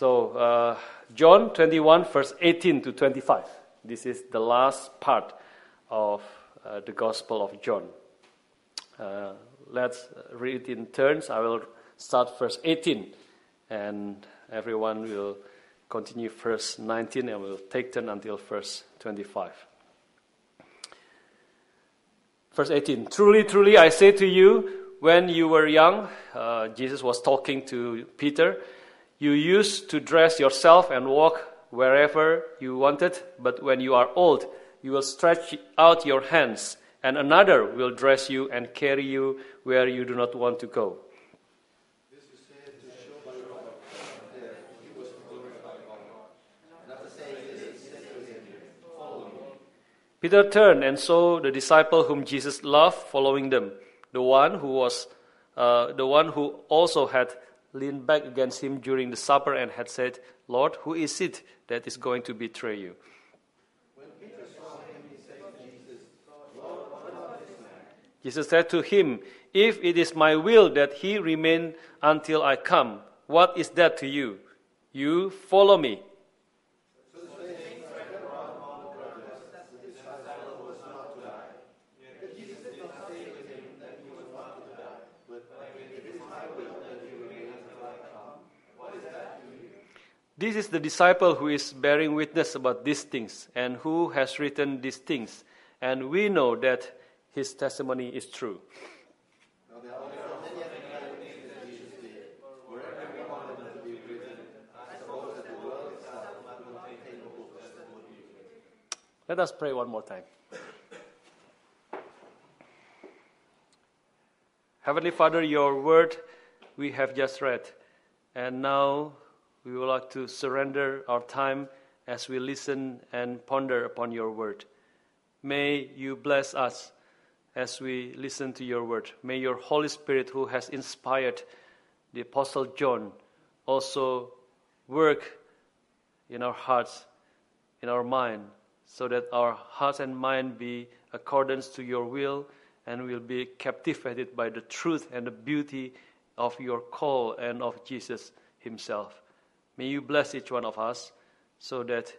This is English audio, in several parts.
So, uh, John 21, verse 18 to 25. This is the last part of uh, the Gospel of John. Uh, let's read in turns. I will start verse 18, and everyone will continue verse 19, and we'll take turn until verse 25. Verse 18 Truly, truly, I say to you, when you were young, uh, Jesus was talking to Peter, you used to dress yourself and walk wherever you wanted, but when you are old, you will stretch out your hands, and another will dress you and carry you where you do not want to go. Peter turned and saw the disciple whom Jesus loved following them, the one who was uh, the one who also had leaned back against him during the supper and had said, Lord, who is it that is going to betray you? Him, said Jesus, Lord, Jesus said to him, If it is my will that he remain until I come, what is that to you? You follow me. This is the disciple who is bearing witness about these things and who has written these things. And we know that his testimony is true. Let us pray one more time. Heavenly Father, your word we have just read, and now we would like to surrender our time as we listen and ponder upon your word. May you bless us as we listen to your word. May your Holy Spirit, who has inspired the Apostle John, also work in our hearts, in our mind, so that our hearts and mind be accordance to your will and will be captivated by the truth and the beauty of your call and of Jesus himself. May you bless each one of us so that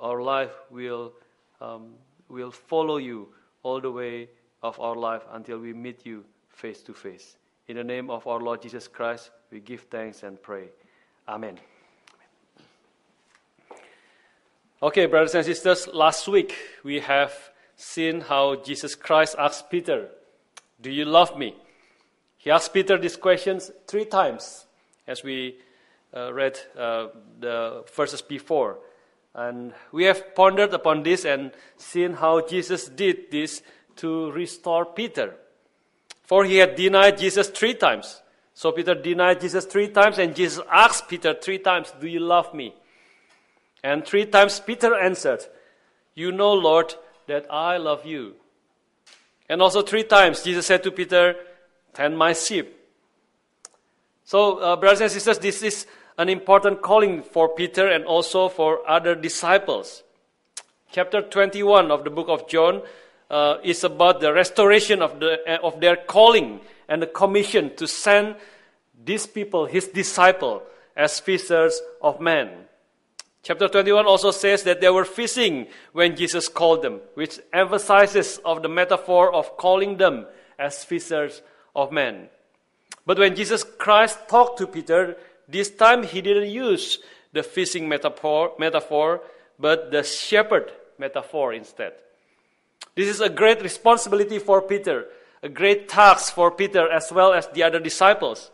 our life will, um, will follow you all the way of our life until we meet you face to face. In the name of our Lord Jesus Christ, we give thanks and pray. Amen. Okay, brothers and sisters, last week we have seen how Jesus Christ asked Peter, Do you love me? He asked Peter these questions three times as we read uh, the verses before. And we have pondered upon this and seen how Jesus did this to restore Peter. For he had denied Jesus three times. So Peter denied Jesus three times, and Jesus asked Peter three times, Do you love me? And three times Peter answered, You know, Lord, that I love you. And also three times Jesus said to Peter, Tend my sheep. So, uh, brothers and sisters, this is an important calling for Peter and also for other disciples. Chapter 21 of the book of John uh, is about the restoration of, the, uh, of their calling and the commission to send these people, his disciple, as fishers of men. Chapter 21 also says that they were fishing when Jesus called them, which emphasizes of the metaphor of calling them as fishers of men. But when Jesus Christ talked to Peter, this time he didn't use the fishing metaphor, metaphor but the shepherd metaphor instead. This is a great responsibility for Peter, a great task for Peter as well as the other disciples.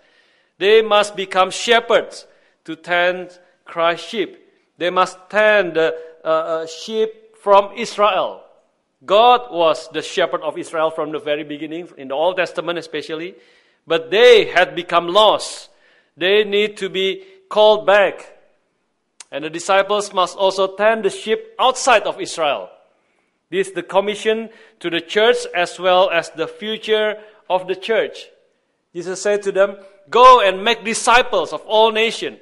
They must become shepherds to tend Christ's sheep. They must tend the uh, uh, sheep from Israel. God was the shepherd of Israel from the very beginning, in the Old Testament especially, but they had become lost they need to be called back. And the disciples must also tend the sheep outside of Israel. This is the commission to the church as well as the future of the church. Jesus said to them, Go and make disciples of all nations.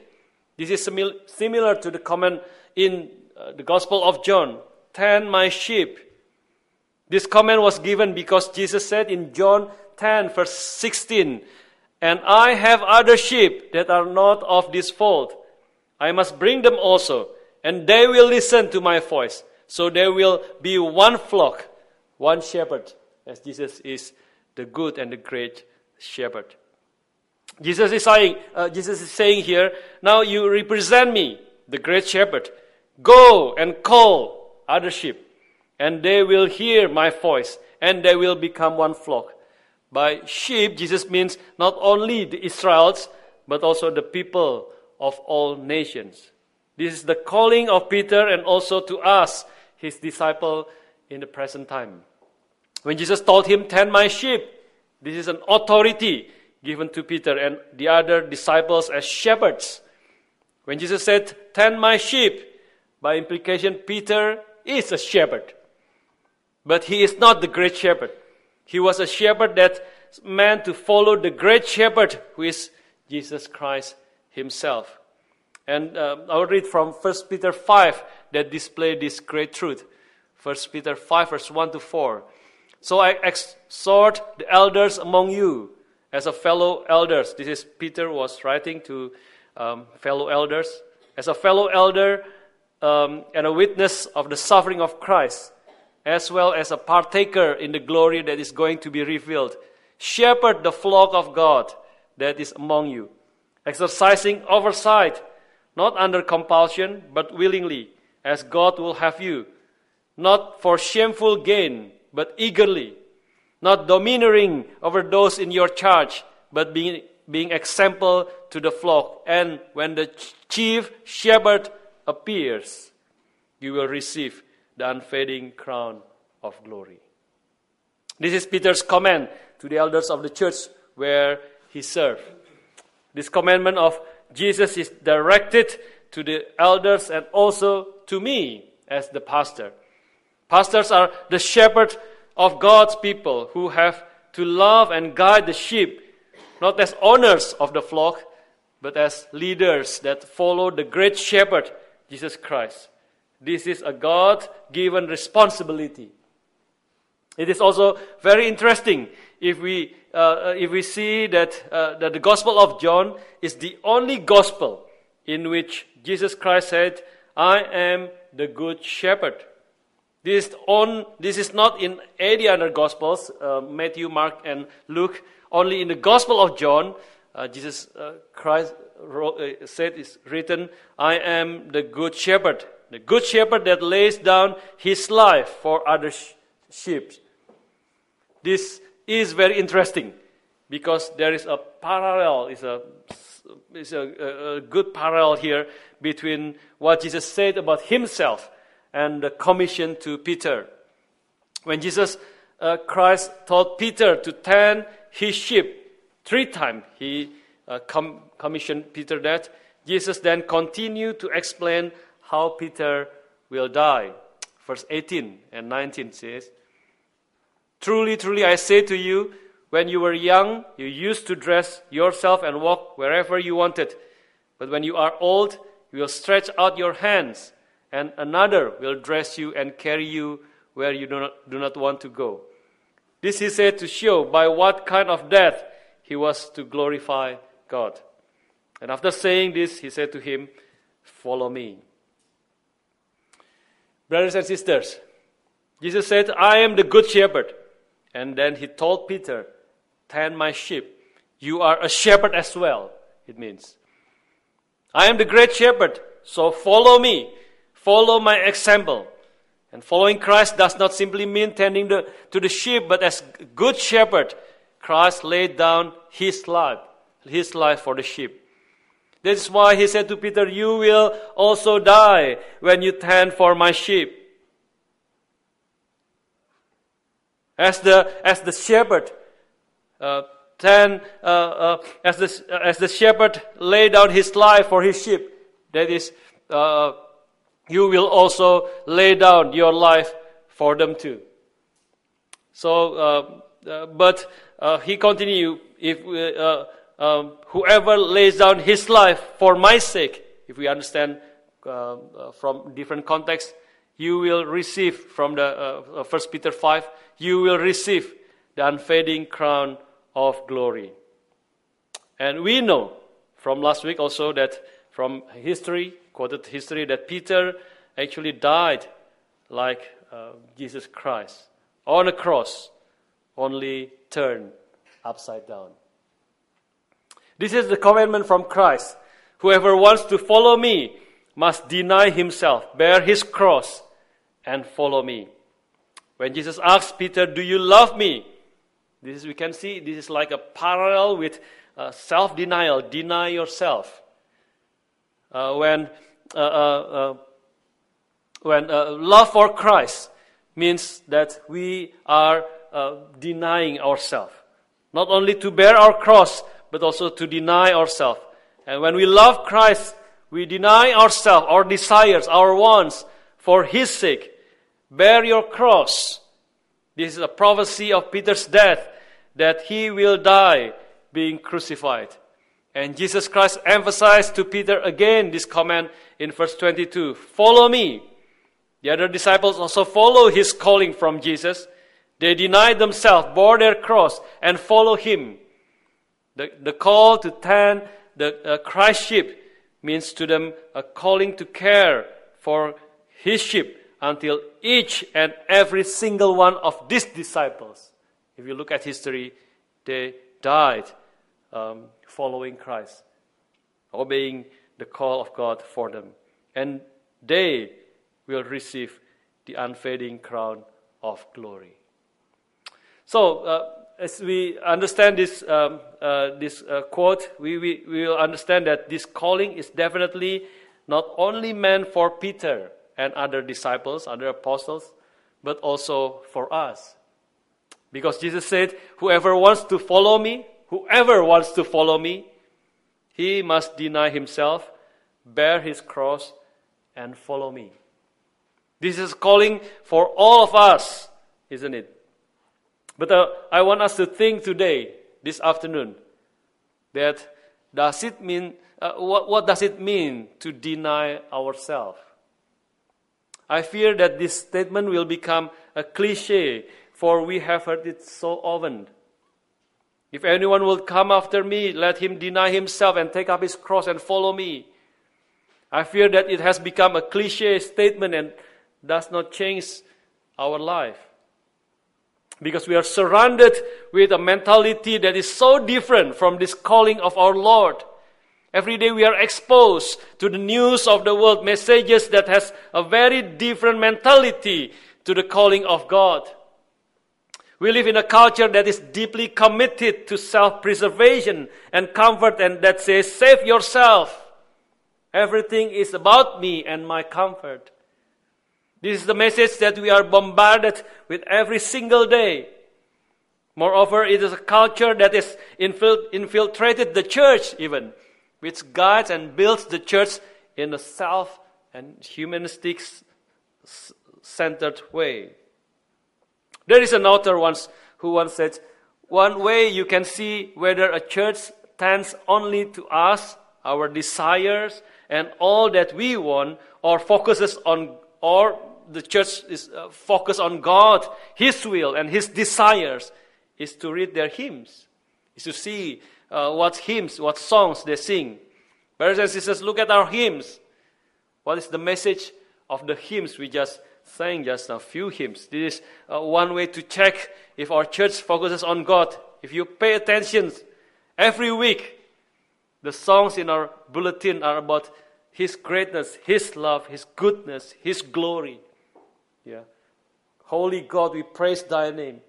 This is similar to the command in uh, the Gospel of John Tend my sheep. This command was given because Jesus said in John 10, verse 16, and I have other sheep that are not of this fold. I must bring them also, and they will listen to my voice. So there will be one flock, one shepherd, as Jesus is the good and the great shepherd. Jesus is saying, uh, Jesus is saying here, now you represent me, the great shepherd. Go and call other sheep, and they will hear my voice, and they will become one flock. By sheep, Jesus means not only the Israelites, but also the people of all nations. This is the calling of Peter and also to us, his disciple, in the present time. When Jesus told him, Tend my sheep, this is an authority given to Peter and the other disciples as shepherds. When Jesus said, Tend my sheep, by implication, Peter is a shepherd. But he is not the great shepherd. He was a shepherd that meant to follow the great shepherd who is Jesus Christ himself. And uh, I'll read from 1 Peter 5 that display this great truth. 1 Peter 5 verse 1 to 4. So I exhort the elders among you as a fellow elders. This is Peter was writing to um, fellow elders. As a fellow elder um, and a witness of the suffering of Christ, as well as a partaker in the glory that is going to be revealed. Shepherd the flock of God that is among you, exercising oversight, not under compulsion, but willingly, as God will have you, not for shameful gain, but eagerly, not domineering over those in your charge, but being, being example to the flock. And when the chief shepherd appears, you will receive the unfading crown of glory. This is Peter's command to the elders of the church where he served. This commandment of Jesus is directed to the elders and also to me as the pastor. Pastors are the shepherd of God's people who have to love and guide the sheep, not as owners of the flock, but as leaders that follow the great shepherd, Jesus Christ. This is a God given responsibility. It is also very interesting if we, uh, uh, if we see that, uh, that the Gospel of John is the only Gospel in which Jesus Christ said, I am the Good Shepherd. This, on, this is not in any other Gospels, uh, Matthew, Mark, and Luke. Only in the Gospel of John, uh, Jesus uh, Christ wrote, said, is written, I am the Good Shepherd the good shepherd that lays down his life for other sh- sheep. This is very interesting because there is a parallel, is a, is a, a good parallel here between what Jesus said about himself and the commission to Peter. When Jesus uh, Christ told Peter to tend his sheep three times, he uh, com- commissioned Peter that. Jesus then continued to explain how Peter will die. Verse 18 and 19 says, Truly, truly, I say to you, when you were young, you used to dress yourself and walk wherever you wanted. But when you are old, you will stretch out your hands, and another will dress you and carry you where you do not, do not want to go. This he said to show by what kind of death he was to glorify God. And after saying this, he said to him, Follow me. Brothers and sisters, Jesus said, I am the good shepherd. And then he told Peter, Tend my sheep. You are a shepherd as well, it means. I am the great shepherd, so follow me. Follow my example. And following Christ does not simply mean tending the, to the sheep, but as good shepherd, Christ laid down his life, his life for the sheep. This is why he said to Peter, You will also die when you tend for my sheep. As the, as the shepherd, uh, tend, uh, uh, as, the, as the shepherd laid down his life for his sheep, that is, uh, you will also lay down your life for them too. So, uh, uh, but he continued, if um, whoever lays down his life for my sake, if we understand uh, uh, from different contexts, you will receive from the uh, 1 uh, Peter 5, you will receive the unfading crown of glory. And we know from last week also that from history, quoted history, that Peter actually died like uh, Jesus Christ on a cross, only turned upside down. This is the commandment from Christ. Whoever wants to follow me must deny himself, bear his cross, and follow me. When Jesus asked Peter, Do you love me? This is, we can see this is like a parallel with uh, self denial. Deny yourself. Uh, when uh, uh, uh when uh, love for Christ means that we are denying ourselves. Not only to bear our cross, but also to deny ourselves. And when we love Christ, we deny ourselves, our desires, our wants for His sake. Bear your cross. This is a prophecy of Peter's death that he will die being crucified. And Jesus Christ emphasized to Peter again this command in verse 22 Follow me. The other disciples also follow his calling from Jesus. They denied themselves, bore their cross, and follow him. The, the call to tend the uh, Christ sheep means to them a calling to care for his sheep until each and every single one of these disciples, if you look at history, they died um, following Christ, obeying the call of God for them. And they will receive the unfading crown of glory. So, uh, as we understand this, um, uh, this uh, quote, we, we, we will understand that this calling is definitely not only meant for Peter and other disciples, other apostles, but also for us. Because Jesus said, Whoever wants to follow me, whoever wants to follow me, he must deny himself, bear his cross, and follow me. This is calling for all of us, isn't it? But uh, I want us to think today, this afternoon, that does it mean, uh, what, what does it mean to deny ourselves? I fear that this statement will become a cliche, for we have heard it so often. If anyone will come after me, let him deny himself and take up his cross and follow me. I fear that it has become a cliche statement and does not change our life. Because we are surrounded with a mentality that is so different from this calling of our Lord. Every day we are exposed to the news of the world, messages that has a very different mentality to the calling of God. We live in a culture that is deeply committed to self-preservation and comfort and that says, save yourself. Everything is about me and my comfort. This is the message that we are bombarded with every single day. Moreover, it is a culture that is infiltrated the church even which guides and builds the church in a self and humanistic centered way. There is an author once who once said, one way you can see whether a church tends only to us, our desires, and all that we want, or focuses on, or the church is uh, focused on God, His will, and His desires, is to read their hymns, is to see uh, what hymns, what songs they sing. Brothers and sisters, look at our hymns. What is the message of the hymns we just sang just a few hymns? This is uh, one way to check if our church focuses on God. If you pay attention every week, the songs in our bulletin are about His greatness, His love, His goodness, His glory. Yeah. Holy God, we praise Thy name.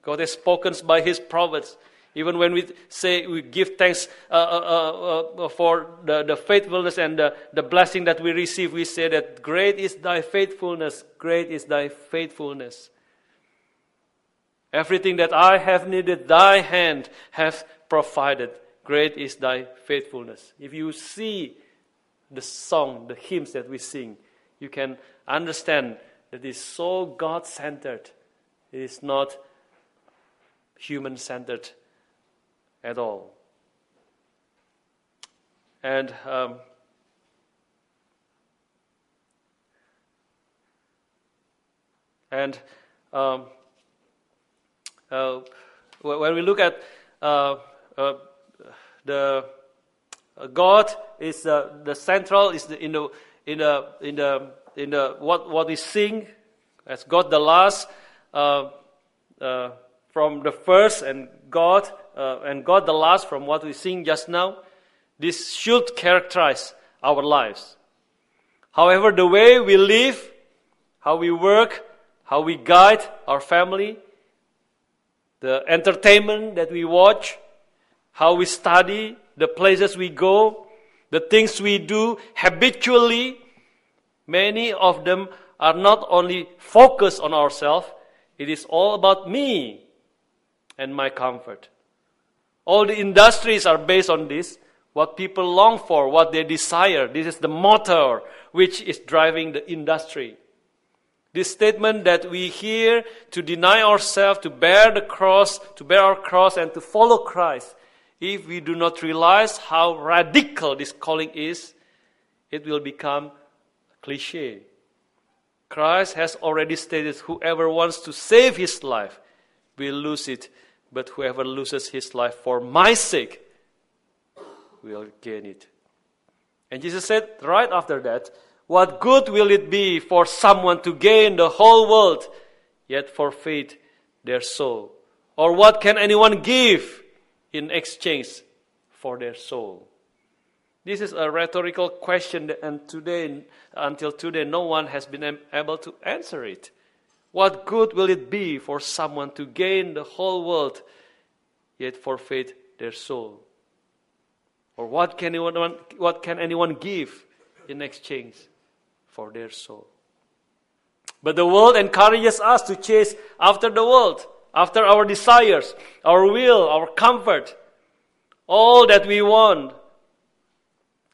God has spoken by His prophets. Even when we say we give thanks uh, uh, uh, uh, for the, the faithfulness and the, the blessing that we receive, we say that great is thy faithfulness, great is thy faithfulness. Everything that I have needed, thy hand hath provided. Great is thy faithfulness. If you see the song, the hymns that we sing, you can understand that is so God centered. It is not human centered at all. And um, and um, uh, when we look at uh, uh, the Uh, God is the central is the, in the in the in the in the what what we sing as God the last uh, uh, from the first and God uh, and God the last from what we sing just now. This should characterize our lives. However, the way we live, how we work, how we guide our family, the entertainment that we watch, how we study, the places we go, the things we do habitually, many of them are not only focused on ourselves, it is all about me and my comfort. All the industries are based on this. What people long for, what they desire. This is the motor which is driving the industry. This statement that we hear to deny ourselves, to bear the cross, to bear our cross, and to follow Christ if we do not realize how radical this calling is, it will become cliche. Christ has already stated whoever wants to save his life will lose it, but whoever loses his life for my sake will gain it. And Jesus said right after that, What good will it be for someone to gain the whole world, yet forfeit their soul? Or what can anyone give in exchange for their soul? This is a rhetorical question, and today, until today, no one has been able to answer it. What good will it be for someone to gain the whole world, yet forfeit their soul? Or what can anyone, what can anyone give in exchange for their soul? But the world encourages us to chase after the world after our desires, our will, our comfort, all that we want.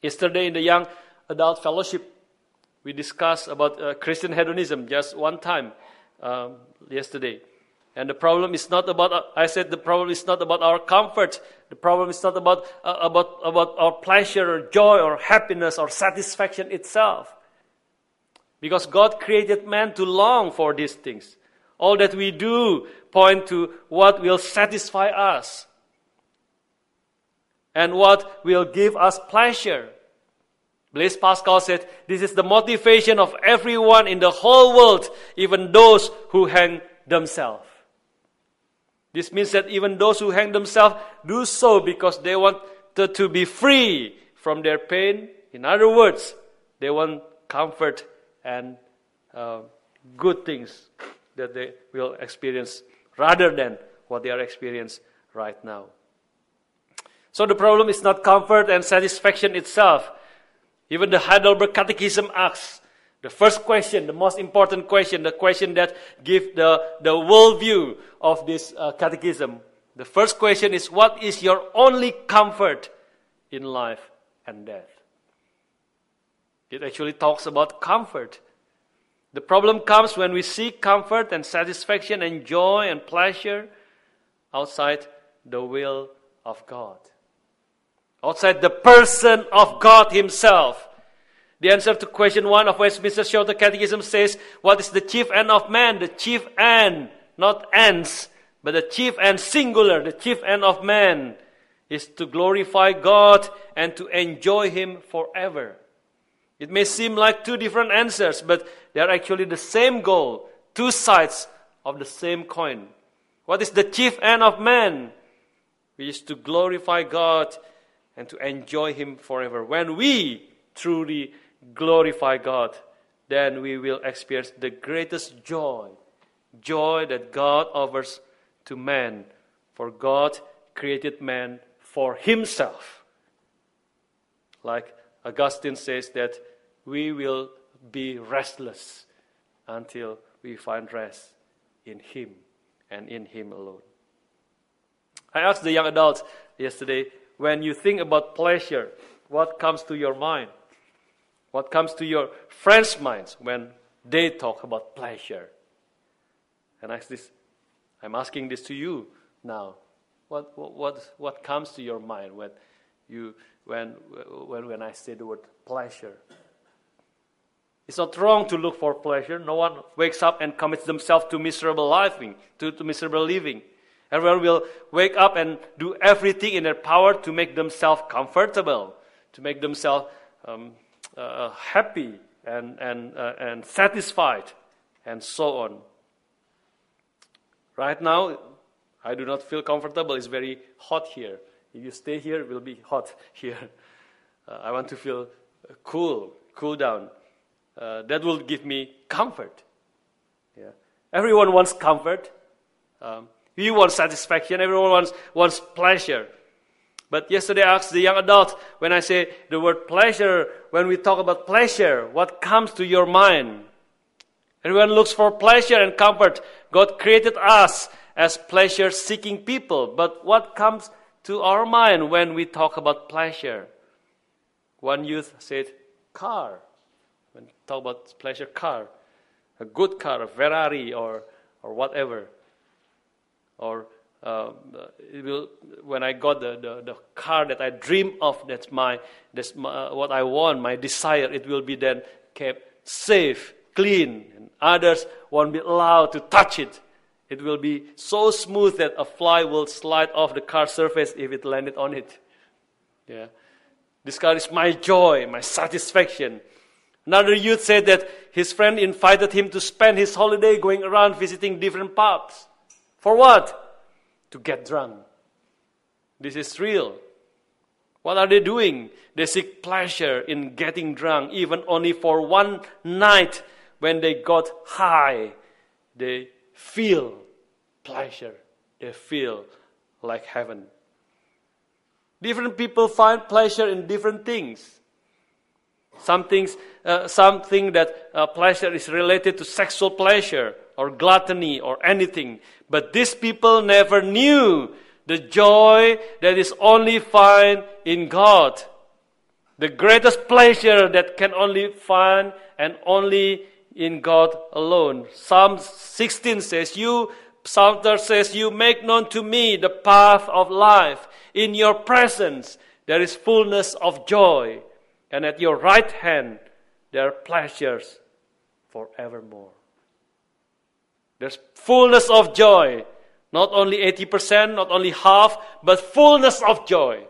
Yesterday in the young adult fellowship, we discussed about uh, Christian hedonism just one time um, yesterday. And the problem is not about, uh, I said the problem is not about our comfort. The problem is not about, uh, about, about our pleasure or joy or happiness or satisfaction itself. Because God created man to long for these things. All that we do point to what will satisfy us and what will give us pleasure. Blaise Pascal said, This is the motivation of everyone in the whole world, even those who hang themselves. This means that even those who hang themselves do so because they want to, to be free from their pain. In other words, they want comfort and uh, good things that they will experience rather than what they are experiencing right now. So the problem is not comfort and satisfaction itself. Even the Heidelberg Catechism asks the first question, the most important question, the question that gives the, the worldview of this uh, catechism. The first question is, what is your only comfort in life and death? It actually talks about comfort. The problem comes when we seek comfort and satisfaction and joy and pleasure outside the will of God, outside the person of God Himself. The answer to question one of Westminster Shorter Catechism says, What is the chief end of man? The chief end, not ends, but the chief end singular, the chief end of man is to glorify God and to enjoy Him forever. It may seem like two different answers, but they are actually the same goal, two sides of the same coin. What is the chief end of man? Which is to glorify God and to enjoy Him forever. When we truly glorify God, then we will experience the greatest joy, joy that God offers to man. For God created man for Himself. Like Augustine says that we will be restless until we find rest in Him and in Him alone. I asked the young adults yesterday when you think about pleasure, what comes to your mind? What comes to your friends' minds when they talk about pleasure? And I this, I'm asking this to you now. What, what, what comes to your mind when, you, when, when, when I say the word pleasure? It's not wrong to look for pleasure. No one wakes up and commits themselves to miserable living, to, to miserable living. Everyone will wake up and do everything in their power to make themselves comfortable, to make themselves um, uh, happy and, and, uh, and satisfied, and so on. Right now, I do not feel comfortable. It's very hot here. If you stay here, it will be hot here. Uh, I want to feel cool, cool down. Uh, that will give me comfort. Yeah. Everyone wants comfort. Um, you want satisfaction. Everyone wants, wants pleasure. But yesterday I asked the young adult when I say the word pleasure, when we talk about pleasure, what comes to your mind? Everyone looks for pleasure and comfort. God created us as pleasure seeking people. But what comes to our mind when we talk about pleasure? One youth said, car. When talk about pleasure, car. A good car, a Ferrari or, or whatever. Or uh, will, when I got the, the, the, car that I dream of, that's, my, that's my, uh, what I want, my desire, it will be then kept safe, clean, and others won't be allowed to touch it. It will be so smooth that a fly will slide off the car surface if it landed on it. Yeah. This car is my joy, my satisfaction. Another youth said that his friend invited him to spend his holiday going around visiting different pubs. For what? To get drunk. This is real. What are they doing? They seek pleasure in getting drunk, even only for one night when they got high. They feel pleasure. They feel like heaven. Different people find pleasure in different things. Some things, uh, something that uh, pleasure is related to sexual pleasure or gluttony or anything. But these people never knew the joy that is only found in God. The greatest pleasure that can only find and only in God alone. Psalm 16 says, You, Psalter says, You make known to me the path of life. In your presence there is fullness of joy, and at your right hand there are pleasures forevermore. There's fullness of joy. Not only 80%, not only half, but fullness of joy.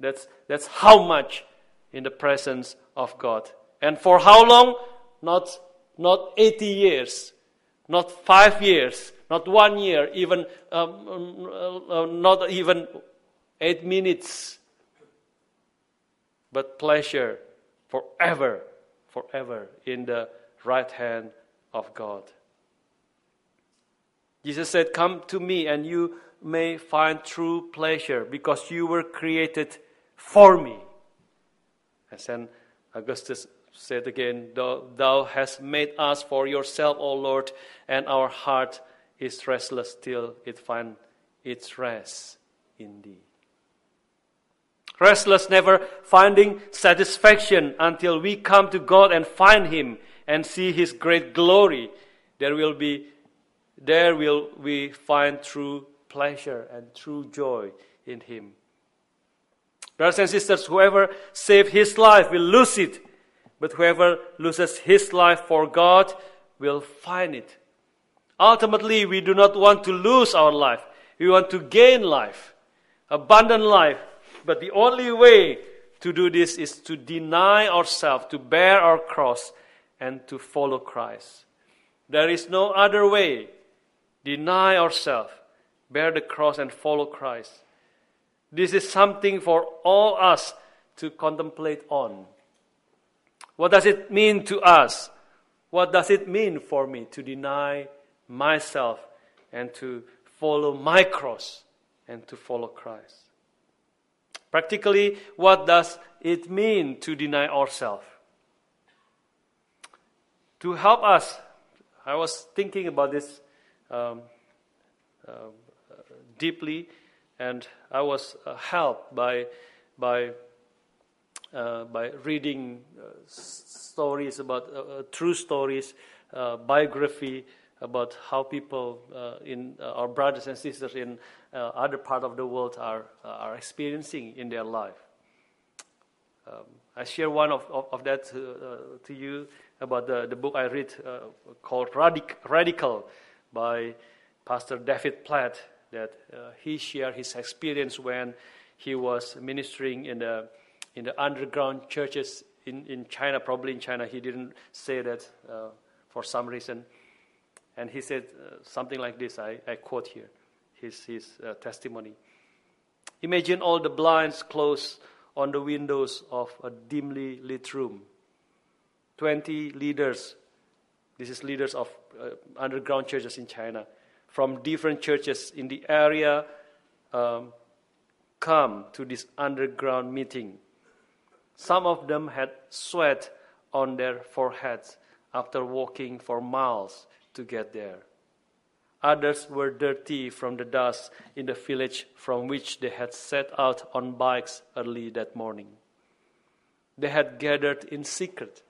That's, that's how much in the presence of God. And for how long? not, not 80 years, not five years, not one year, even um, uh, uh, not even eight minutes, but pleasure forever, forever in the right hand of God. Jesus said, Come to me and you may find true pleasure because you were created for me. And then Augustus said again, thou, hast made us for yourself, O Lord, and our heart is restless till it find its rest in thee. Restless, never finding satisfaction until we come to God and find Him and see His great glory. There will be, there will we find true pleasure and true joy in Him. Brothers and sisters, whoever saves his life will lose it but whoever loses his life for God will find it. Ultimately, we do not want to lose our life. We want to gain life, abundant life. But the only way to do this is to deny ourselves, to bear our cross, and to follow Christ. There is no other way. Deny ourselves, bear the cross, and follow Christ. This is something for all us to contemplate on. What does it mean to us? What does it mean for me to deny myself and to follow my cross and to follow Christ? Practically, what does it mean to deny ourselves? To help us, I was thinking about this um, uh, deeply, and I was uh, helped by by uh, by reading uh, stories about uh, uh true stories, uh, biography about how people in our brothers and sisters in other part of the world are are experiencing in their life. Um, I share one of, of, of that to, to you about the, the book I read called Radic- Radical by Pastor David Platt that uh, he shared his experience when he was ministering in the in the underground churches in, in China, probably in China. He didn't say that uh, for some reason. And he said uh, something like this I, I quote here his, his uh, testimony. Imagine all the blinds closed on the windows of a dimly lit room. 20 leaders, this is leaders of uh, underground churches in China, from different churches in the area um, come to this underground meeting. Some of them had sweat on their foreheads after walking for miles to get there. Others were dirty from the dust in the village from which they had set out on bikes early that morning. They had gathered in secret.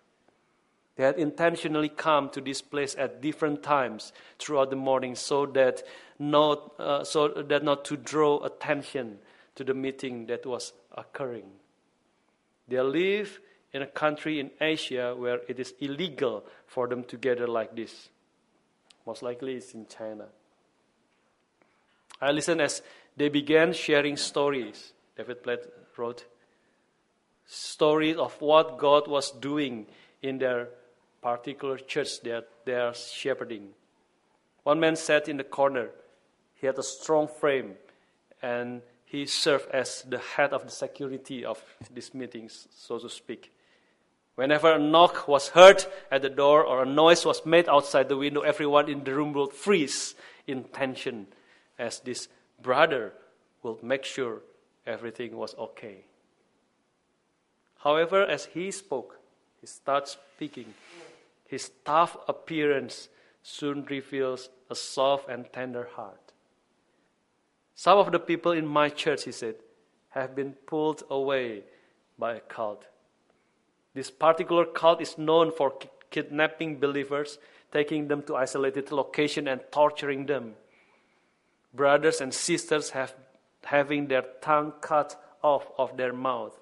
They had intentionally come to this place at different times throughout the morning so that not, uh, so that not to draw attention to the meeting that was occurring. They live in a country in Asia where it is illegal for them to gather like this. Most likely it's in China. I listened as they began sharing stories. David Platt wrote stories of what God was doing in their particular church that they are shepherding. One man sat in the corner. He had a strong frame and he served as the head of the security of these meetings, so to speak. Whenever a knock was heard at the door or a noise was made outside the window, everyone in the room would freeze in tension as this brother would make sure everything was okay. However, as he spoke, he starts speaking. His tough appearance soon reveals a soft and tender heart. Some of the people in my church, he said, have been pulled away by a cult this particular cult is known for kidnapping believers, taking them to isolated location and torturing them. Brothers and sisters have having their tongue cut off of their mouth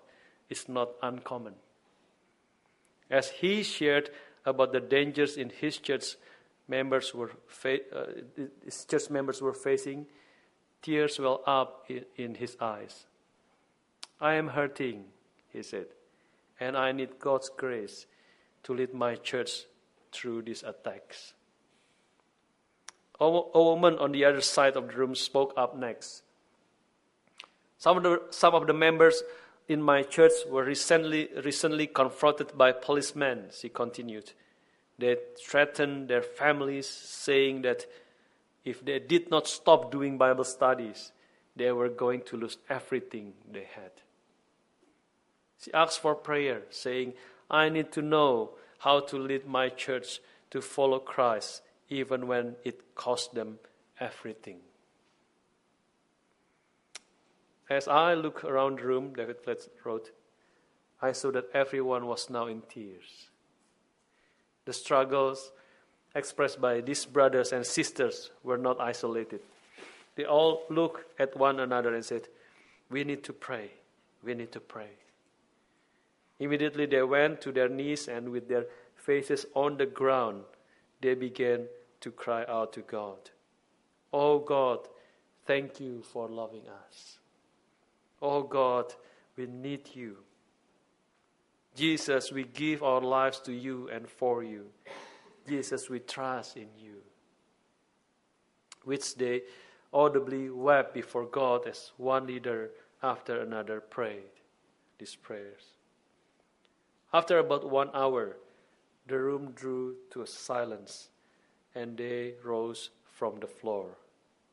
is not uncommon. As he shared about the dangers in his church members were fa- uh, his church members were facing, tears well up in, in his eyes. I am hurting, he said and I need God's grace to lead my church through these attacks. A, woman on the other side of the room spoke up next. Some of the, some of the members in my church were recently, recently confronted by policemen, she continued. They threatened their families, saying that if they did not stop doing Bible studies, they were going to lose everything they had. She asked for prayer, saying, I need to know how to lead my church to follow Christ, even when it cost them everything. As I look around the room, David Platt wrote, I saw that everyone was now in tears. The struggles expressed by these brothers and sisters were not isolated. They all looked at one another and said, We need to pray. We need to pray. Immediately they went to their knees and with their faces on the ground, they began to cry out to God. Oh God, thank you for loving us. Oh God, we need you. Jesus, we give our lives to you and for you. Jesus, we trust in you. Which they audibly wept before God as one leader after another prayed these prayers. After about one hour, the room drew to a silence, and they rose from the floor,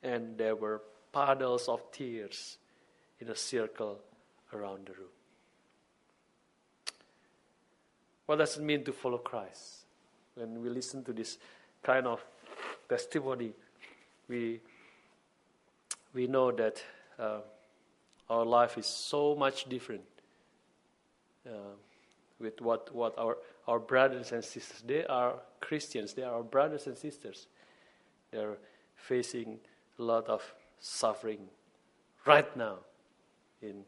and there were puddles of tears in a circle around the room. What does it mean to follow Christ? When we listen to this kind of testimony, we, we know that uh, our life is so much different. Uh, with what, what our, our brothers and sisters, they are Christians, they are our brothers and sisters. They're facing a lot of suffering right now in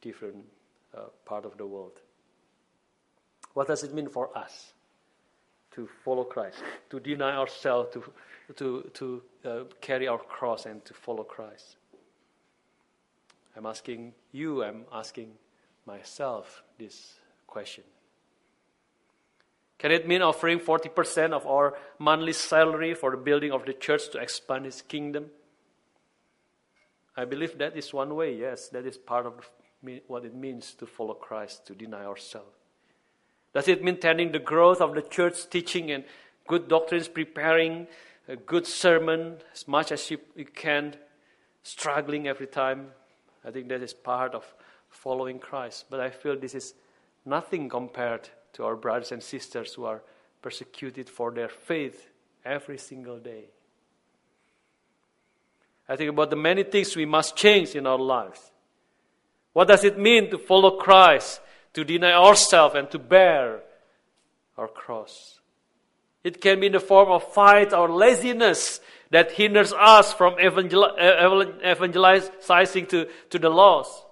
different uh, part of the world. What does it mean for us to follow Christ, to deny ourselves, to, to, to uh, carry our cross and to follow Christ? I'm asking you, I'm asking myself this question. Can it mean offering 40% of our monthly salary for the building of the church to expand His kingdom? I believe that is one way, yes, that is part of what it means to follow Christ, to deny ourselves. Does it mean tending the growth of the church, teaching and good doctrines, preparing a good sermon as much as you, you can, struggling every time? I think that is part of following Christ. But I feel this is nothing compared to our brothers and sisters who are persecuted for their faith every single day. I think about the many things we must change in our lives. What does it mean to follow Christ, to deny ourselves, and to bear our cross? It can be in the form of fight or laziness that hinders us from uh, evangelizing to, to the lost.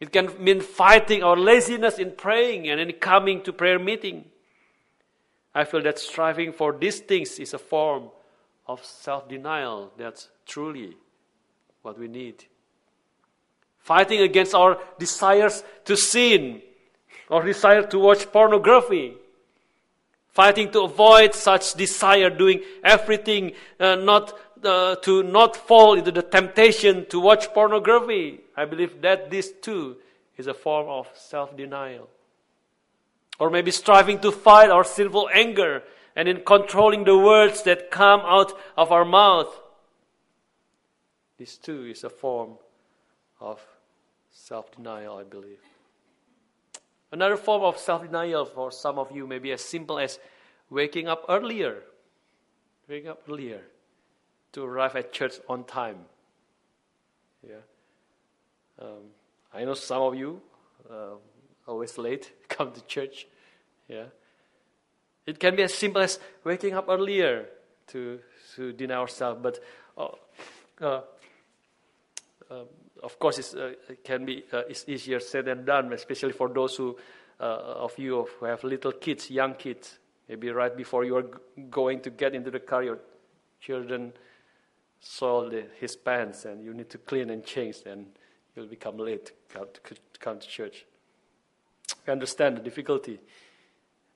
It can mean fighting our laziness in praying and in coming to prayer meeting. I feel that striving for these things is a form of self denial. That's truly what we need. Fighting against our desires to sin, our desire to watch pornography. Fighting to avoid such desire, doing everything uh, not uh, to not fall into the temptation to watch pornography. I believe that this too is a form of self denial. Or maybe striving to fight our sinful anger and in controlling the words that come out of our mouth. This too is a form of self denial, I believe. Another form of self denial for some of you may be as simple as waking up earlier. Waking up earlier to arrive at church on time. Yeah. Um, I know some of you uh, always late come to church. Yeah. It can be as simple as waking up earlier to to deny ourselves, but uh, uh, um, of course uh, it can be uh, it's easier said than done, especially for those who uh, of you who have little kids, young kids. Maybe right before you are going to get into the car, your children soiled his pants and you need to clean and change, and you'll become late to come to church. We understand the difficulty,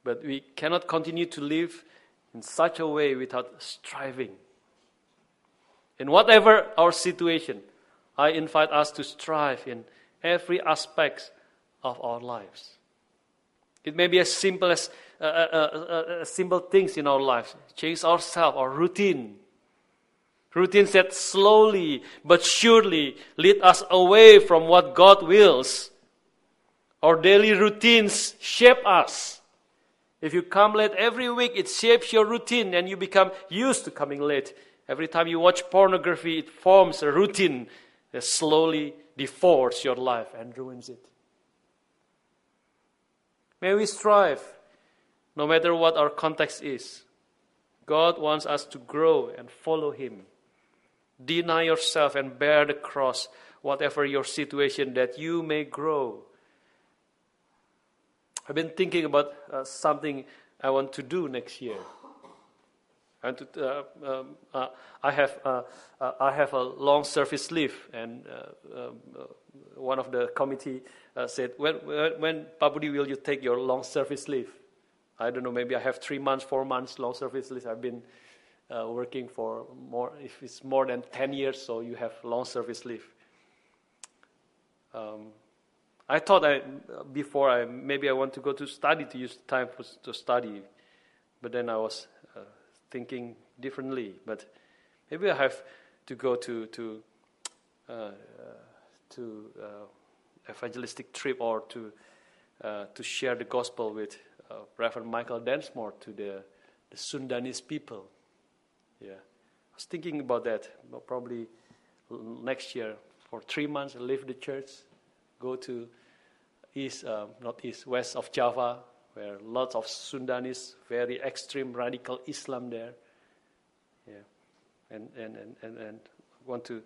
but we cannot continue to live in such a way without striving. In whatever our situation, I invite us to strive in every aspect of our lives. It may be as simple as uh, uh, uh, uh simple things in our lives, change ourselves, our routine, Routines that slowly but surely lead us away from what God wills. Our daily routines shape us. If you come late every week, it shapes your routine and you become used to coming late. Every time you watch pornography, it forms a routine that slowly deforms your life and ruins it. May we strive, no matter what our context is. God wants us to grow and follow Him. Deny yourself and bear the cross, whatever your situation, that you may grow. I've been thinking about uh, something I want to do next year. And to, uh, um, uh, I have uh, uh, I have a long service leave, and uh, um, one of the committee said, "When when, when Pak Budi will you take your long service leave?" I don't know. Maybe I have three months, four months long service leave. I've been working for more, if it's more than 10 years, so you have long service leave. Um, I thought I, before I, maybe I want to go to study to use time for, to study, but then I was uh, thinking differently. But maybe I have to go to to uh, uh to uh, evangelistic trip or to uh, to share the gospel with Reverend Michael Densmore to the the Sundanese people. Yeah. I was thinking about that. Probably next year for three months, leave the church, go to east, uh, not east, west of Java, where lots of Sundanese, very extreme radical Islam there. Yeah. And, and, and, and, and want to,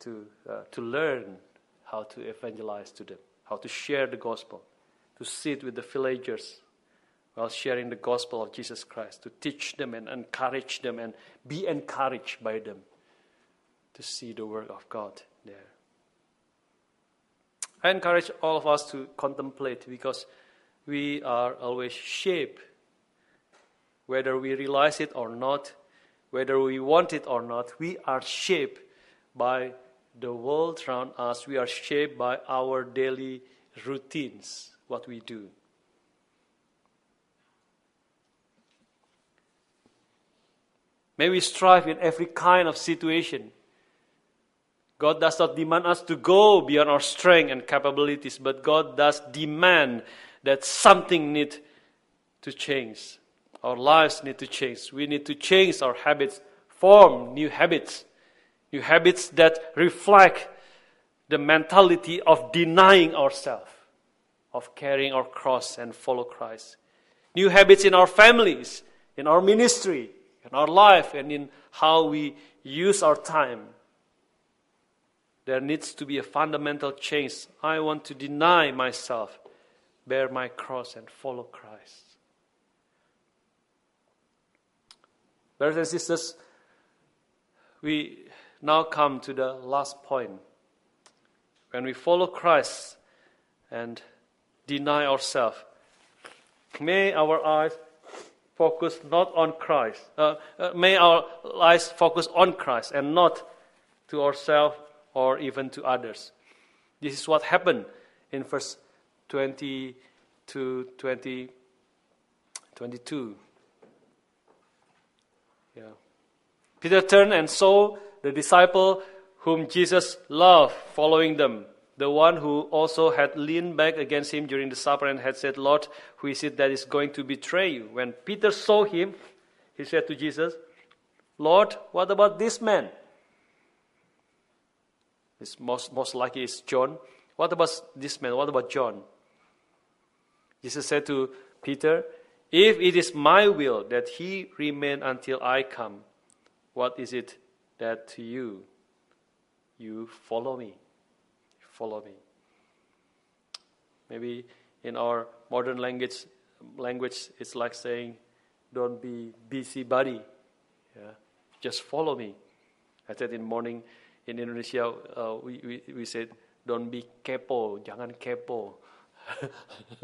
to, uh, to learn how to evangelize to them, how to share the gospel, to sit with the villagers while sharing the gospel of Jesus Christ, to teach them and encourage them and be encouraged by them to see the work of God there. I encourage all of us to contemplate because we are always shaped, whether we realize it or not, whether we want it or not, we are shaped by the world around us. We are shaped by our daily routines, what we do. May we strive in every kind of situation. God does not demand us to go beyond our strength and capabilities, but God does demand that something need to change. Our lives need to change. We need to change our habits, form new habits, new habits that reflect the mentality of denying ourselves, of carrying our cross and follow Christ. New habits in our families, in our ministry, in our life, and in how we use our time. There needs to be a fundamental change. I want to deny myself, bear my cross, and follow Christ. Brothers and sisters, we now come to the last point. When we follow Christ and deny ourselves, may our eyes focus not on Christ. Uh, uh, may our eyes focus on Christ and not to ourselves or even to others. This is what happened in verse 20 to 20, 22. Yeah. Peter turned and saw the disciple whom Jesus loved following them, the one who also had leaned back against him during the supper and had said, Lord, who is it that is going to betray you? When Peter saw him, he said to Jesus, Lord, what about this man? It's most, most likely it's John. What about this man? What about John? Jesus said to Peter, if it is my will that he remain until I come, what is it that to you? You follow me. Follow me. Maybe in our modern language, language it's like saying, "Don't be busybody. Yeah, just follow me." I said in morning in Indonesia, uh, we, we we said, "Don't be kepo, jangan kepo."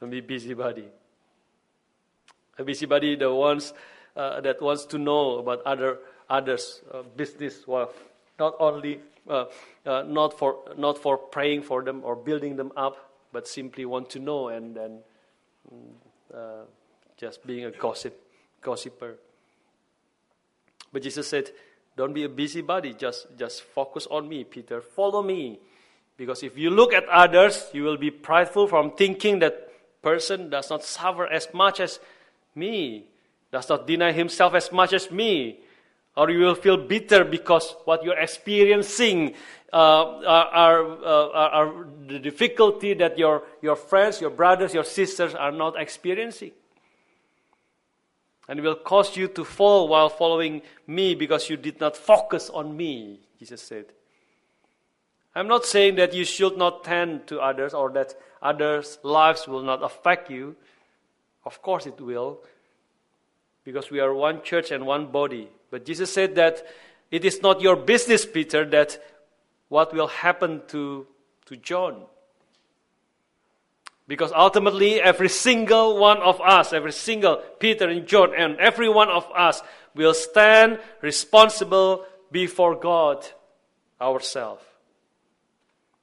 Don't be busybody. A busybody, the ones uh, that wants to know about other others' uh, business, well, not only uh, uh, not for not for praying for them or building them up, but simply want to know and then mm, uh, just being a gossip gossiper. But Jesus said, "Don't be a busybody. Just just focus on me, Peter. Follow me." Because if you look at others, you will be prideful from thinking that person does not suffer as much as me, does not deny himself as much as me. Or you will feel bitter because what you're experiencing uh, are, uh, are, are the difficulty that your, your friends, your brothers, your sisters are not experiencing. And will cause you to fall while following me because you did not focus on me, Jesus said. I'm not saying that you should not tend to others or that others' lives will not affect you. Of course, it will, because we are one church and one body. But Jesus said that it is not your business, Peter, that what will happen to, to John. Because ultimately, every single one of us, every single Peter and John, and every one of us will stand responsible before God ourselves.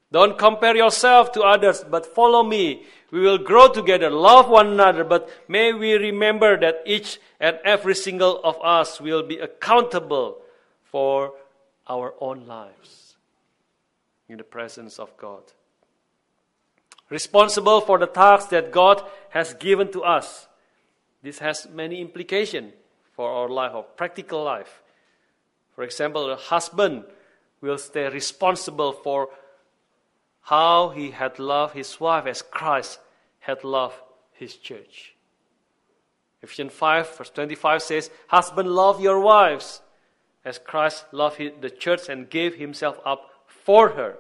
Don't compare yourself to others, but follow me. We will grow together, love one another, but may we remember that each and every single of us will be accountable for our own lives in the presence of God. Responsible for the tasks that God has given to us. This has many implications for our life, our practical life. For example, a husband will stay responsible for how he had loved his wife as Christ had loved his church. Ephesians 5, verse 25 says, Husband, love your wives as Christ loved the church and gave himself up for her.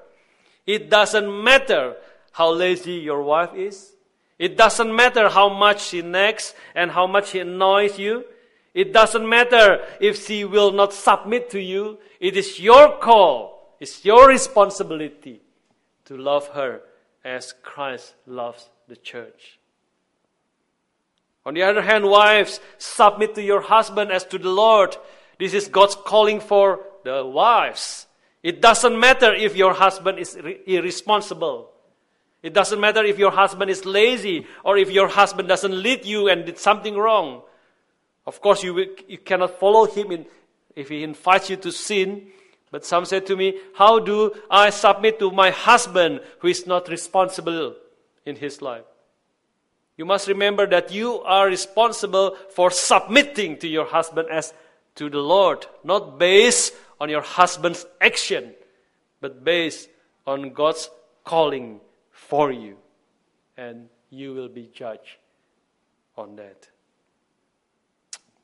It doesn't matter how lazy your wife is. It doesn't matter how much she nags and how much she annoys you. It doesn't matter if she will not submit to you. It is your call. It's your responsibility to love her as Christ loves the church. On the other hand, wives, submit to your husband as to the Lord. This is God's calling for the wives. It doesn't matter if your husband is irresponsible. It doesn't matter if your husband is lazy or if your husband doesn't lead you and did something wrong. Of course, you, you cannot follow him in, if he invites you to sin. But some said to me, How do I submit to my husband who is not responsible in his life? You must remember that you are responsible for submitting to your husband as to the Lord, not based on your husband's action, but based on God's calling for you. And you will be judged on that.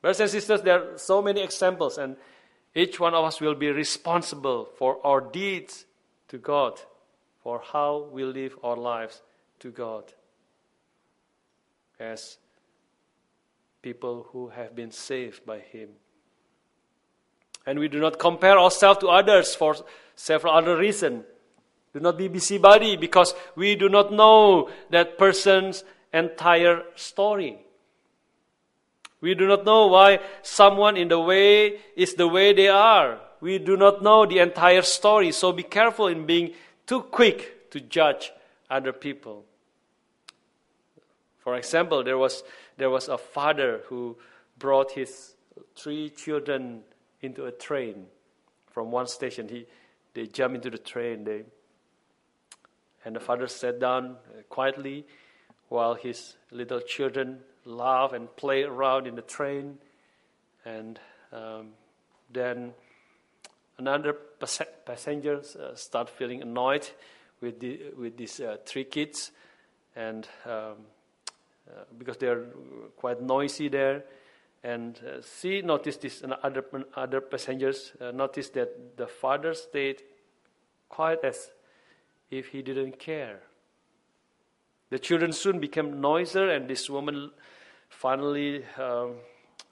Brothers and sisters, there are so many examples, and each one of us will be responsible for our deeds to God, for how we live our lives to God as people who have been saved by Him. And we do not compare ourselves to others for several other reasons. Do not be busybody because we do not know that person's entire story. We do not know why someone in the way is the way they are. We do not know the entire story. So be careful in being too quick to judge other people. For example, there was, there was a father who brought his three children into a train from one station. He, they jumped into the train. They, and the father sat down quietly while his little children laugh and play around in the train. And um, then another pas- passengers uh, start feeling annoyed with, the, with these uh, three kids. And um, uh, because they're quite noisy there. And uh, she noticed this, and other, other passengers uh, noticed that the father stayed quiet as if he didn't care. The children soon became noisier, and this woman finally um,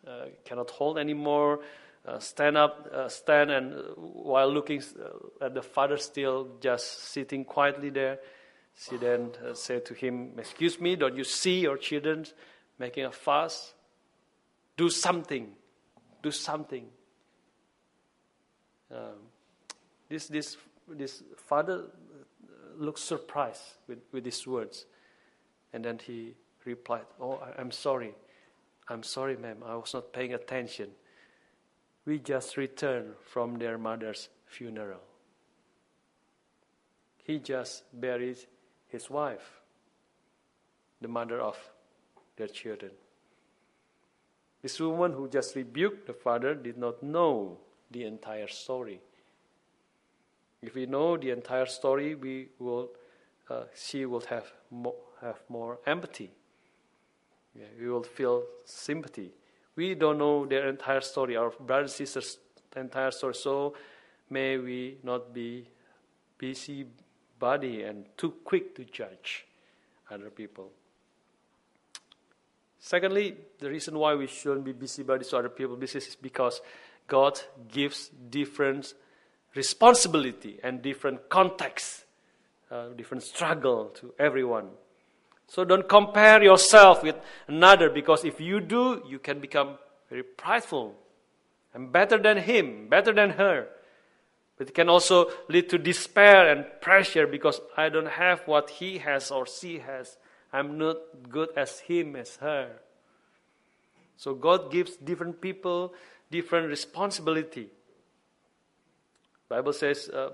uh, cannot hold anymore. Uh, stand up, uh, stand, and while looking at the father still just sitting quietly there, she then uh, said to him, Excuse me, don't you see your children making a fuss? Do something. Do something. Um, this, this, this father looked surprised with, with these words. And then he replied, Oh, I'm sorry. I'm sorry, ma'am. I was not paying attention. We just returned from their mother's funeral. He just buried his wife, the mother of their children. This woman who just rebuked the father did not know the entire story. If we know the entire story, we will, uh, she will have more, have more empathy. Yeah, we will feel sympathy. We don't know their entire story, our brothers and sisters' entire story, so may we not be busy body and too quick to judge other people. Secondly, the reason why we shouldn't be busybodies to other people this is because God gives different responsibility and different context, uh, different struggle to everyone. So don't compare yourself with another because if you do, you can become very prideful. I'm better than him, better than her. But it can also lead to despair and pressure because I don't have what he has or she has. I'm not good as him, as her. So God gives different people different responsibility. Bible says uh,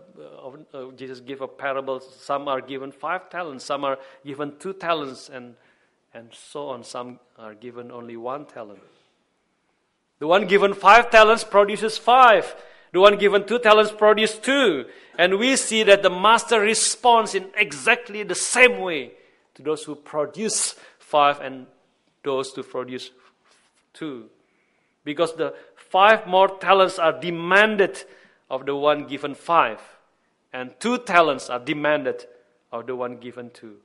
uh, Jesus gave a parable. Some are given five talents, some are given two talents, and and so on. Some are given only one talent. The one given five talents produces five. The one given two talents produces two. And we see that the master responds in exactly the same way to those who produce five and those who produce two. Because the five more talents are demanded of the one given five, and two talents are demanded of the one given two.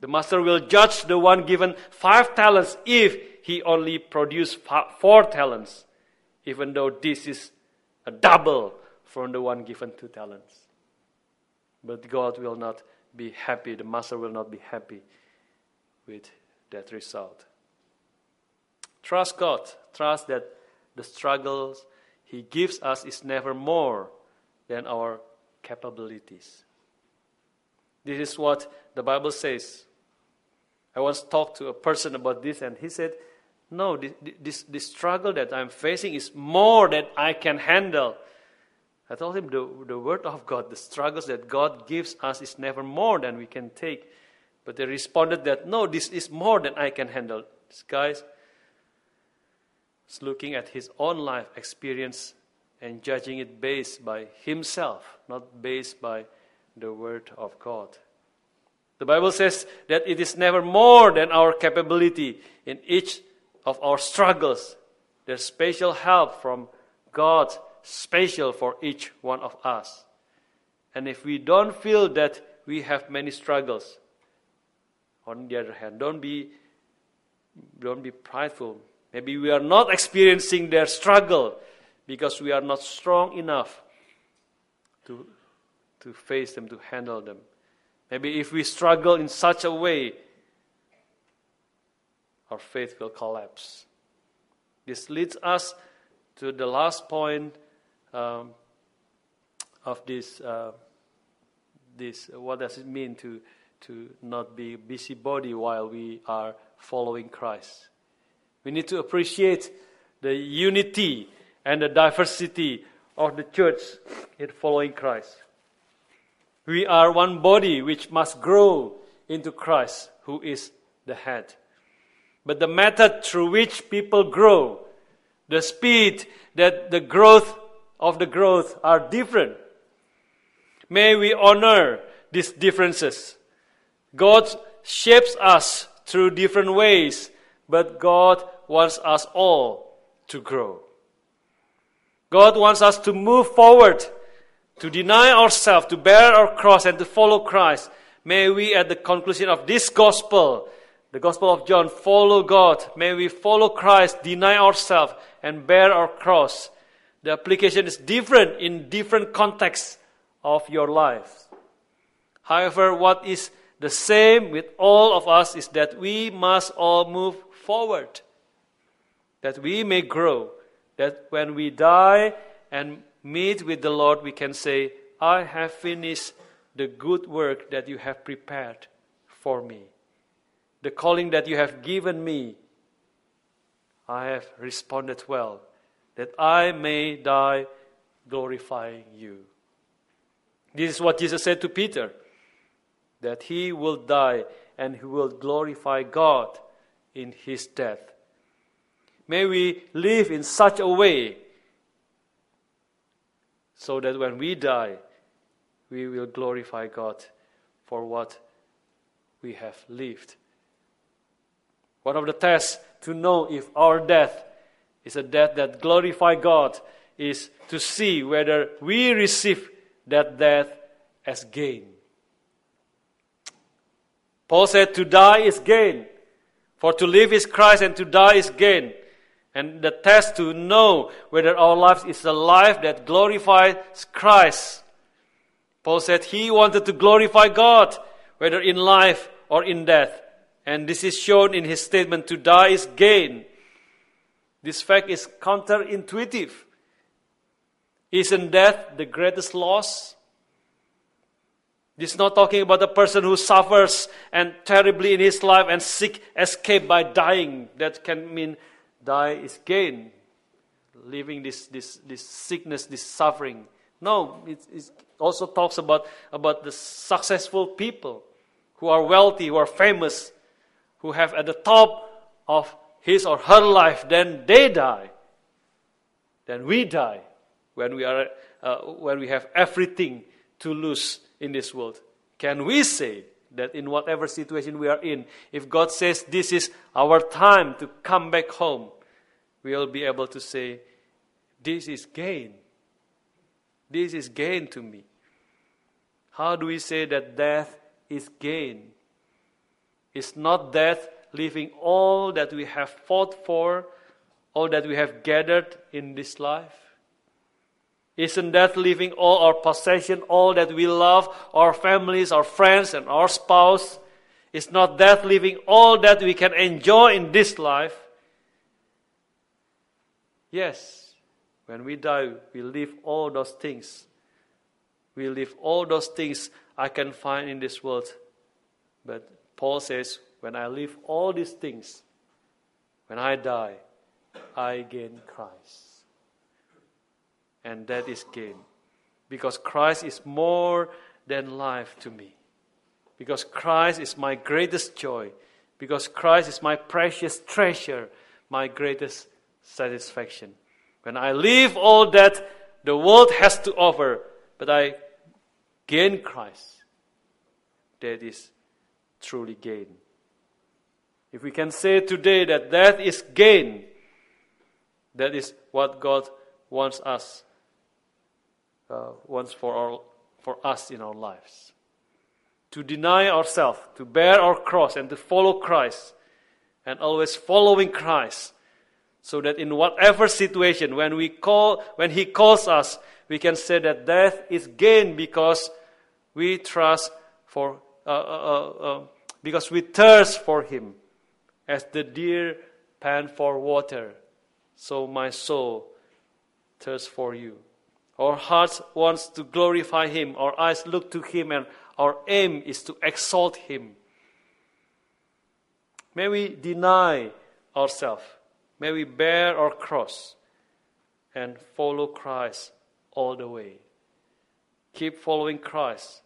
The master will judge the one given five talents if he only produced four talents even though this is a double from the one given two talents. But God will not be happy, the master will not be happy with that result. Trust God. Trust that the struggles He gives us is never more than our capabilities. This is what the Bible says. I once talked to a person about this, and he said, No, this, this, this struggle that I'm facing is more than I can handle. I told him the, the word of God, the struggles that God gives us is never more than we can take. But they responded that, no, this is more than I can handle. This guy is looking at his own life experience and judging it based by himself, not based by the word of God. The Bible says that it is never more than our capability in each of our struggles. There's special help from God special for each one of us. And if we don't feel that we have many struggles, on the other hand, don't be, don't be prideful. Maybe we are not experiencing their struggle because we are not strong enough to, to face them, to handle them. Maybe if we struggle in such a way, our faith will collapse. This leads us to the last point um, of this, uh, this, what does it mean to, to not be busybody while we are following Christ? We need to appreciate the unity and the diversity of the church in following Christ. We are one body which must grow into Christ, who is the head. But the method through which people grow, the speed that the growth of the growth are different. May we honor these differences. God shapes us through different ways, but God wants us all to grow. God wants us to move forward, to deny ourselves, to bear our cross, and to follow Christ. May we, at the conclusion of this gospel, the gospel of John, follow God. May we follow Christ, deny ourselves, and bear our cross the application is different in different contexts of your life. However, what is the same with all of us is that we must all move forward, that we may grow, that when we die and meet with the Lord, we can say, I have finished the good work that you have prepared for me. The calling that you have given me, I have responded well that I may die glorifying you. This is what Jesus said to Peter that he will die and he will glorify God in his death. May we live in such a way so that when we die, we will glorify God for what we have lived. One of the tests to know if our death is a death that glorifies God is to see whether we receive that death as gain. Paul said, To die is gain. For to live is Christ and to die is gain. And the test to know whether our life is a life that glorifies Christ. Paul said he wanted to glorify God, whether in life or in death. And this is shown in his statement to die is gain. This fact is counterintuitive. Isn't death the greatest loss? This is not talking about the person who suffers and terribly in his life and seek escape by dying. That can mean die is gain, living this, this, this sickness, this suffering. No, it, it also talks about, about the successful people who are wealthy, who are famous, who have at the top of his or her life, then they die. Then we die when we, are, uh, when we have everything to lose in this world. Can we say that in whatever situation we are in, if God says this is our time to come back home, we'll be able to say, This is gain. This is gain to me. How do we say that death is gain? It's not death leaving all that we have fought for, all that we have gathered in this life? Isn't that leaving all our possession, all that we love, our families, our friends, and our spouse? Is not that leaving all that we can enjoy in this life? Yes, when we die, we leave all those things. We leave all those things I can find in this world. But Paul says, when I leave all these things, when I die, I gain Christ. And that is gain. Because Christ is more than life to me. Because Christ is my greatest joy. Because Christ is my precious treasure, my greatest satisfaction. When I leave all that the world has to offer, but I gain Christ, that is truly gain. If we can say today that that is gain, that is what God wants us, uh, wants for, our, for us in our lives. To deny ourselves, to bear our cross, and to follow Christ, and always following Christ so that in whatever situation, when we call, when He calls us, we can say that death is gain because we trust for, uh, uh, uh, uh, because we thirst for Him, as the deer pant for water. So my soul thirsts for you. Our hearts wants to glorify Him. Our eyes look to Him, and our aim is to exalt Him. May we deny ourselves May we bear our cross and follow Christ all the way. Keep following Christ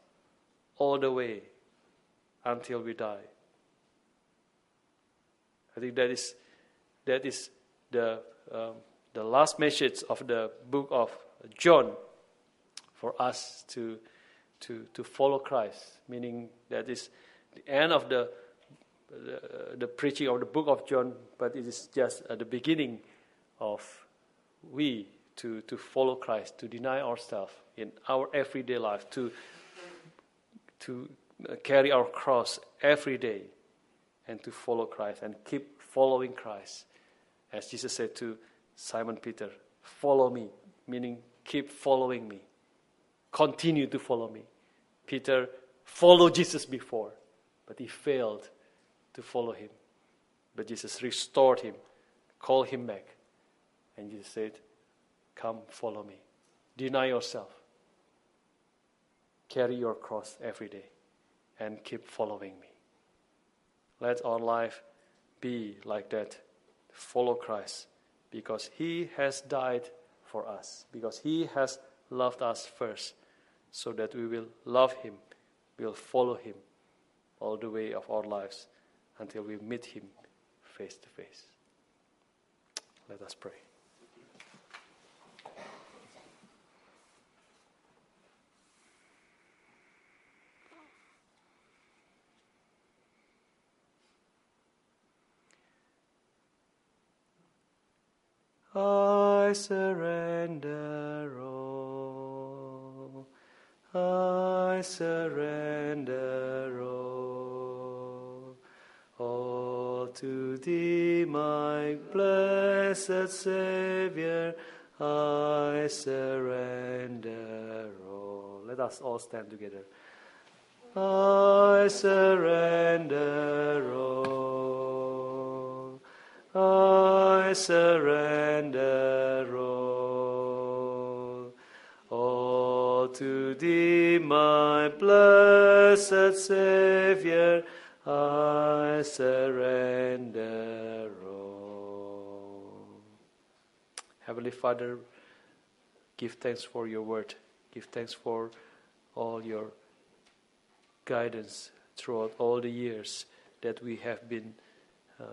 all the way until we die. I think that is, that is the, um, the last message of the book of John for us to, to, to follow Christ, meaning that is the end of the the, the preaching of the book of John, but it is just at the beginning of we to, to follow Christ, to deny ourselves in our everyday life, to, to uh, carry our cross every day, and to follow Christ and keep following Christ. As Jesus said to Simon Peter, follow me, meaning keep following me. Continue to follow me. Peter followed Jesus before, but he failed to follow him. But Jesus restored him, called him back, and Jesus said, Come, follow me. Deny yourself. Carry your cross every day and keep following me. Let our life be like that. Follow Christ because he has died for us, because he has loved us first, so that we will love him, we'll follow him all the way of our lives until we meet Him face to face. Let us pray. Ah. I surrender all. I surrender all All to thee, my blessed Savior, I surrender all. Let us all stand together. I surrender all. Surrender all. All to thee, my blessed Savior, I surrender all. Heavenly Father, give thanks for your word. Give thanks for all your guidance throughout all the years that we have been uh,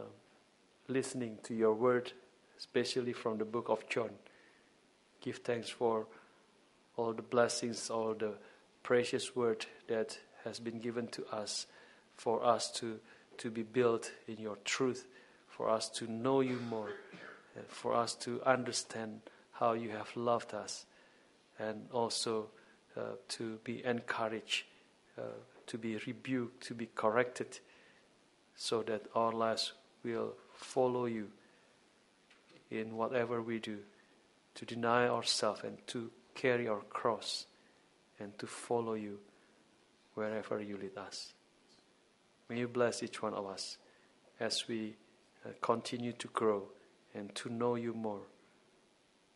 listening to your word, especially from the book of John. Give thanks for all the blessings, all the precious word that has been given to us for us to, to be built in your truth, for us to know you more, for us to understand how you have loved us, and also uh, to be encouraged, uh, to be rebuked, to be corrected, so that our lives will follow you in whatever we do, to deny ourselves and to carry our cross and to follow you wherever you lead us. May you bless each one of us as we uh, continue to grow and to know you more.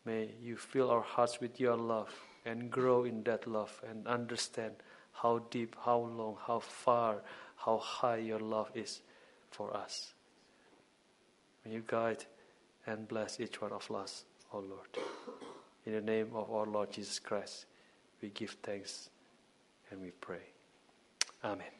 May you fill our hearts with your love and grow in that love and understand how deep, how long, how far, how high your love is for us. May you guide and bless each one of us, O Lord. In the name of our Lord Jesus Christ, we give thanks and we pray. Amen.